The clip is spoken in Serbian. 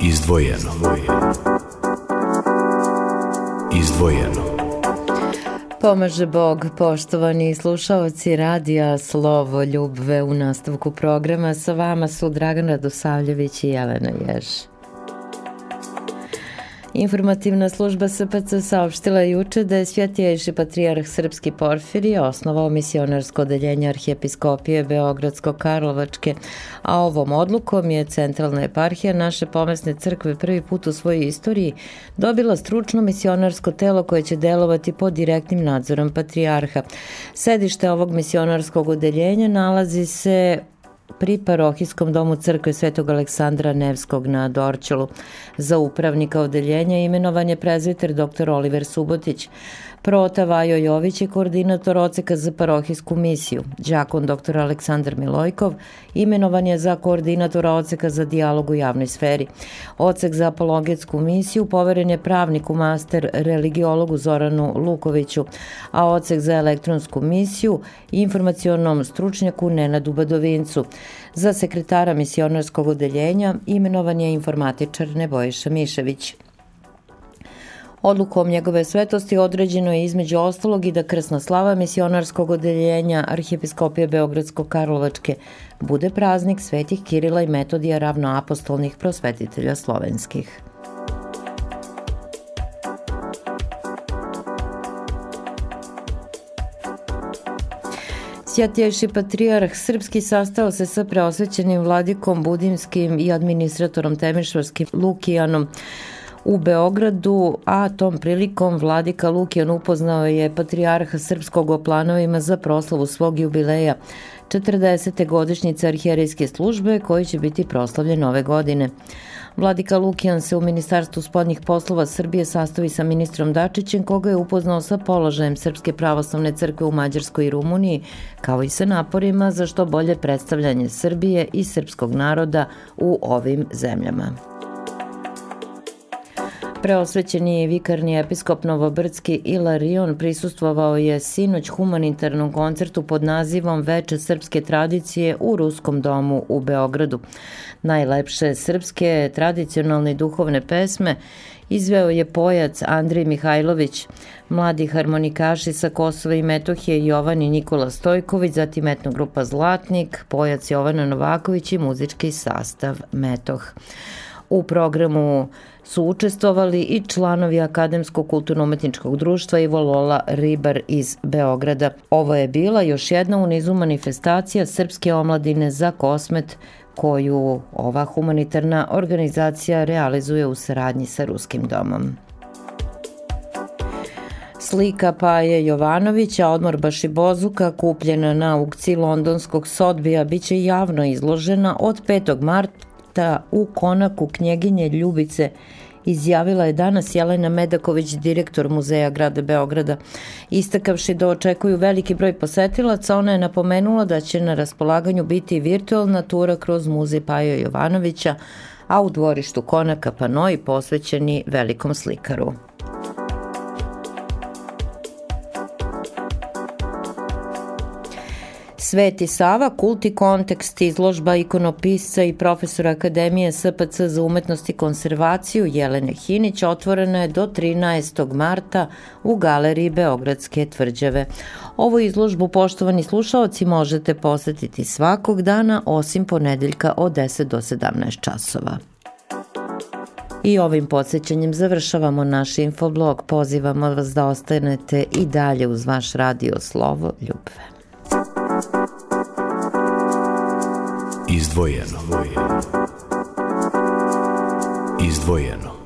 Izdvojeno. Izdvojeno. Pomaže Bog, poštovani slušalci radija Slovo Ljubve u nastavku programa. Sa vama su Dragan Radosavljević i Jelena Jež. Informativna služba SPC saopštila juče da je Svjetijejši patrijarh Srpski Porfirije osnovao misionarsko odeljenje Arhijepiskopije Beogradsko-Karlovačke, a ovom odlukom je Centralna eparhija naše pomesne crkve prvi put u svojoj istoriji dobila stručno misionarsko telo koje će delovati pod direktnim nadzorom patrijarha. Sedište ovog misionarskog odeljenja nalazi se pri parohijskom domu crkve Svetog Aleksandra Nevskog na Dorčelu. Za upravnika odeljenja imenovan je prezviter dr. Oliver Subotić. Prota Vajo Jović je koordinator oceka za parohijsku misiju. Đakon dr. Aleksandar Milojkov imenovan je za koordinatora oceka za dijalog u javnoj sferi. Ocek za apologetsku misiju poveren je pravniku master religiologu Zoranu Lukoviću, a ocek za elektronsku misiju informacionom stručnjaku Nenadu Badovincu. Za sekretara misionarskog odeljenja imenovan je informatičar Nebojša Mišević. Odlukom njegove svetosti određeno je između ostalog i da krsna slava misionarskog odeljenja Arhijepiskopije Beogradsko-Karlovačke bude praznik svetih Kirila i Metodija ravnoapostolnih prosvetitelja slovenskih. Sjatješi patrijarh Srpski sastao se sa preosvećenim vladikom Budimskim i administratorom Temišvarskim Lukijanom u Beogradu, a tom prilikom vladika Lukijan upoznao je patrijarha srpskog o planovima za proslavu svog jubileja 40. godišnjice arhijerijske službe koji će biti proslavljen ove godine. Vladika Lukijan se u Ministarstvu spodnjih poslova Srbije sastavi sa ministrom Dačićem koga je upoznao sa položajem Srpske pravoslavne crkve u Mađarskoj i Rumuniji, kao i sa naporima za što bolje predstavljanje Srbije i srpskog naroda u ovim zemljama. Preosvećeni vikarni episkop Novobrdski Ilarion prisustvovao je sinoć humanitarnom koncertu pod nazivom Veče srpske tradicije u Ruskom domu u Beogradu. Najlepše srpske tradicionalne duhovne pesme izveo je pojac Andrej Mihajlović, mladi harmonikaši sa Kosova i Metohije Jovan i Nikola Stojković, zatim etno grupa Zlatnik, pojac Jovana Novaković i muzički sastav Metoh. U programu su učestvovali i članovi Akademskog kulturno-umetničkog društva Ivo Lola Ribar iz Beograda. Ovo je bila još jedna u nizu manifestacija Srpske omladine za kosmet koju ova humanitarna organizacija realizuje u saradnji sa Ruskim domom. Slika Paje Jovanovića, odmor Bašibozuka, kupljena na aukciji londonskog Sotbija, biće javno izložena od 5. marta projekta u konaku knjeginje Ljubice izjavila je danas Jelena Medaković, direktor Muzeja grada Beograda. Istakavši da očekuju veliki broj posetilaca, ona je napomenula da će na raspolaganju biti virtualna tura kroz muzej Pajo Jovanovića, a u dvorištu konaka Panoj posvećeni velikom slikaru. Sveti Sava, kult i kontekst, izložba ikonopisca i profesora Akademije SPC za umetnost i konservaciju Jelene Hinić otvorena je do 13. marta u galeriji Beogradske tvrđave. Ovu izložbu, poštovani slušaoci, možete posetiti svakog dana, osim ponedeljka od 10 do 17 časova. I ovim podsjećanjem završavamo naš infoblog. Pozivamo vas da ostanete i dalje uz vaš radio Slovo Ljubve. Izdvojeno. Izdvojeno.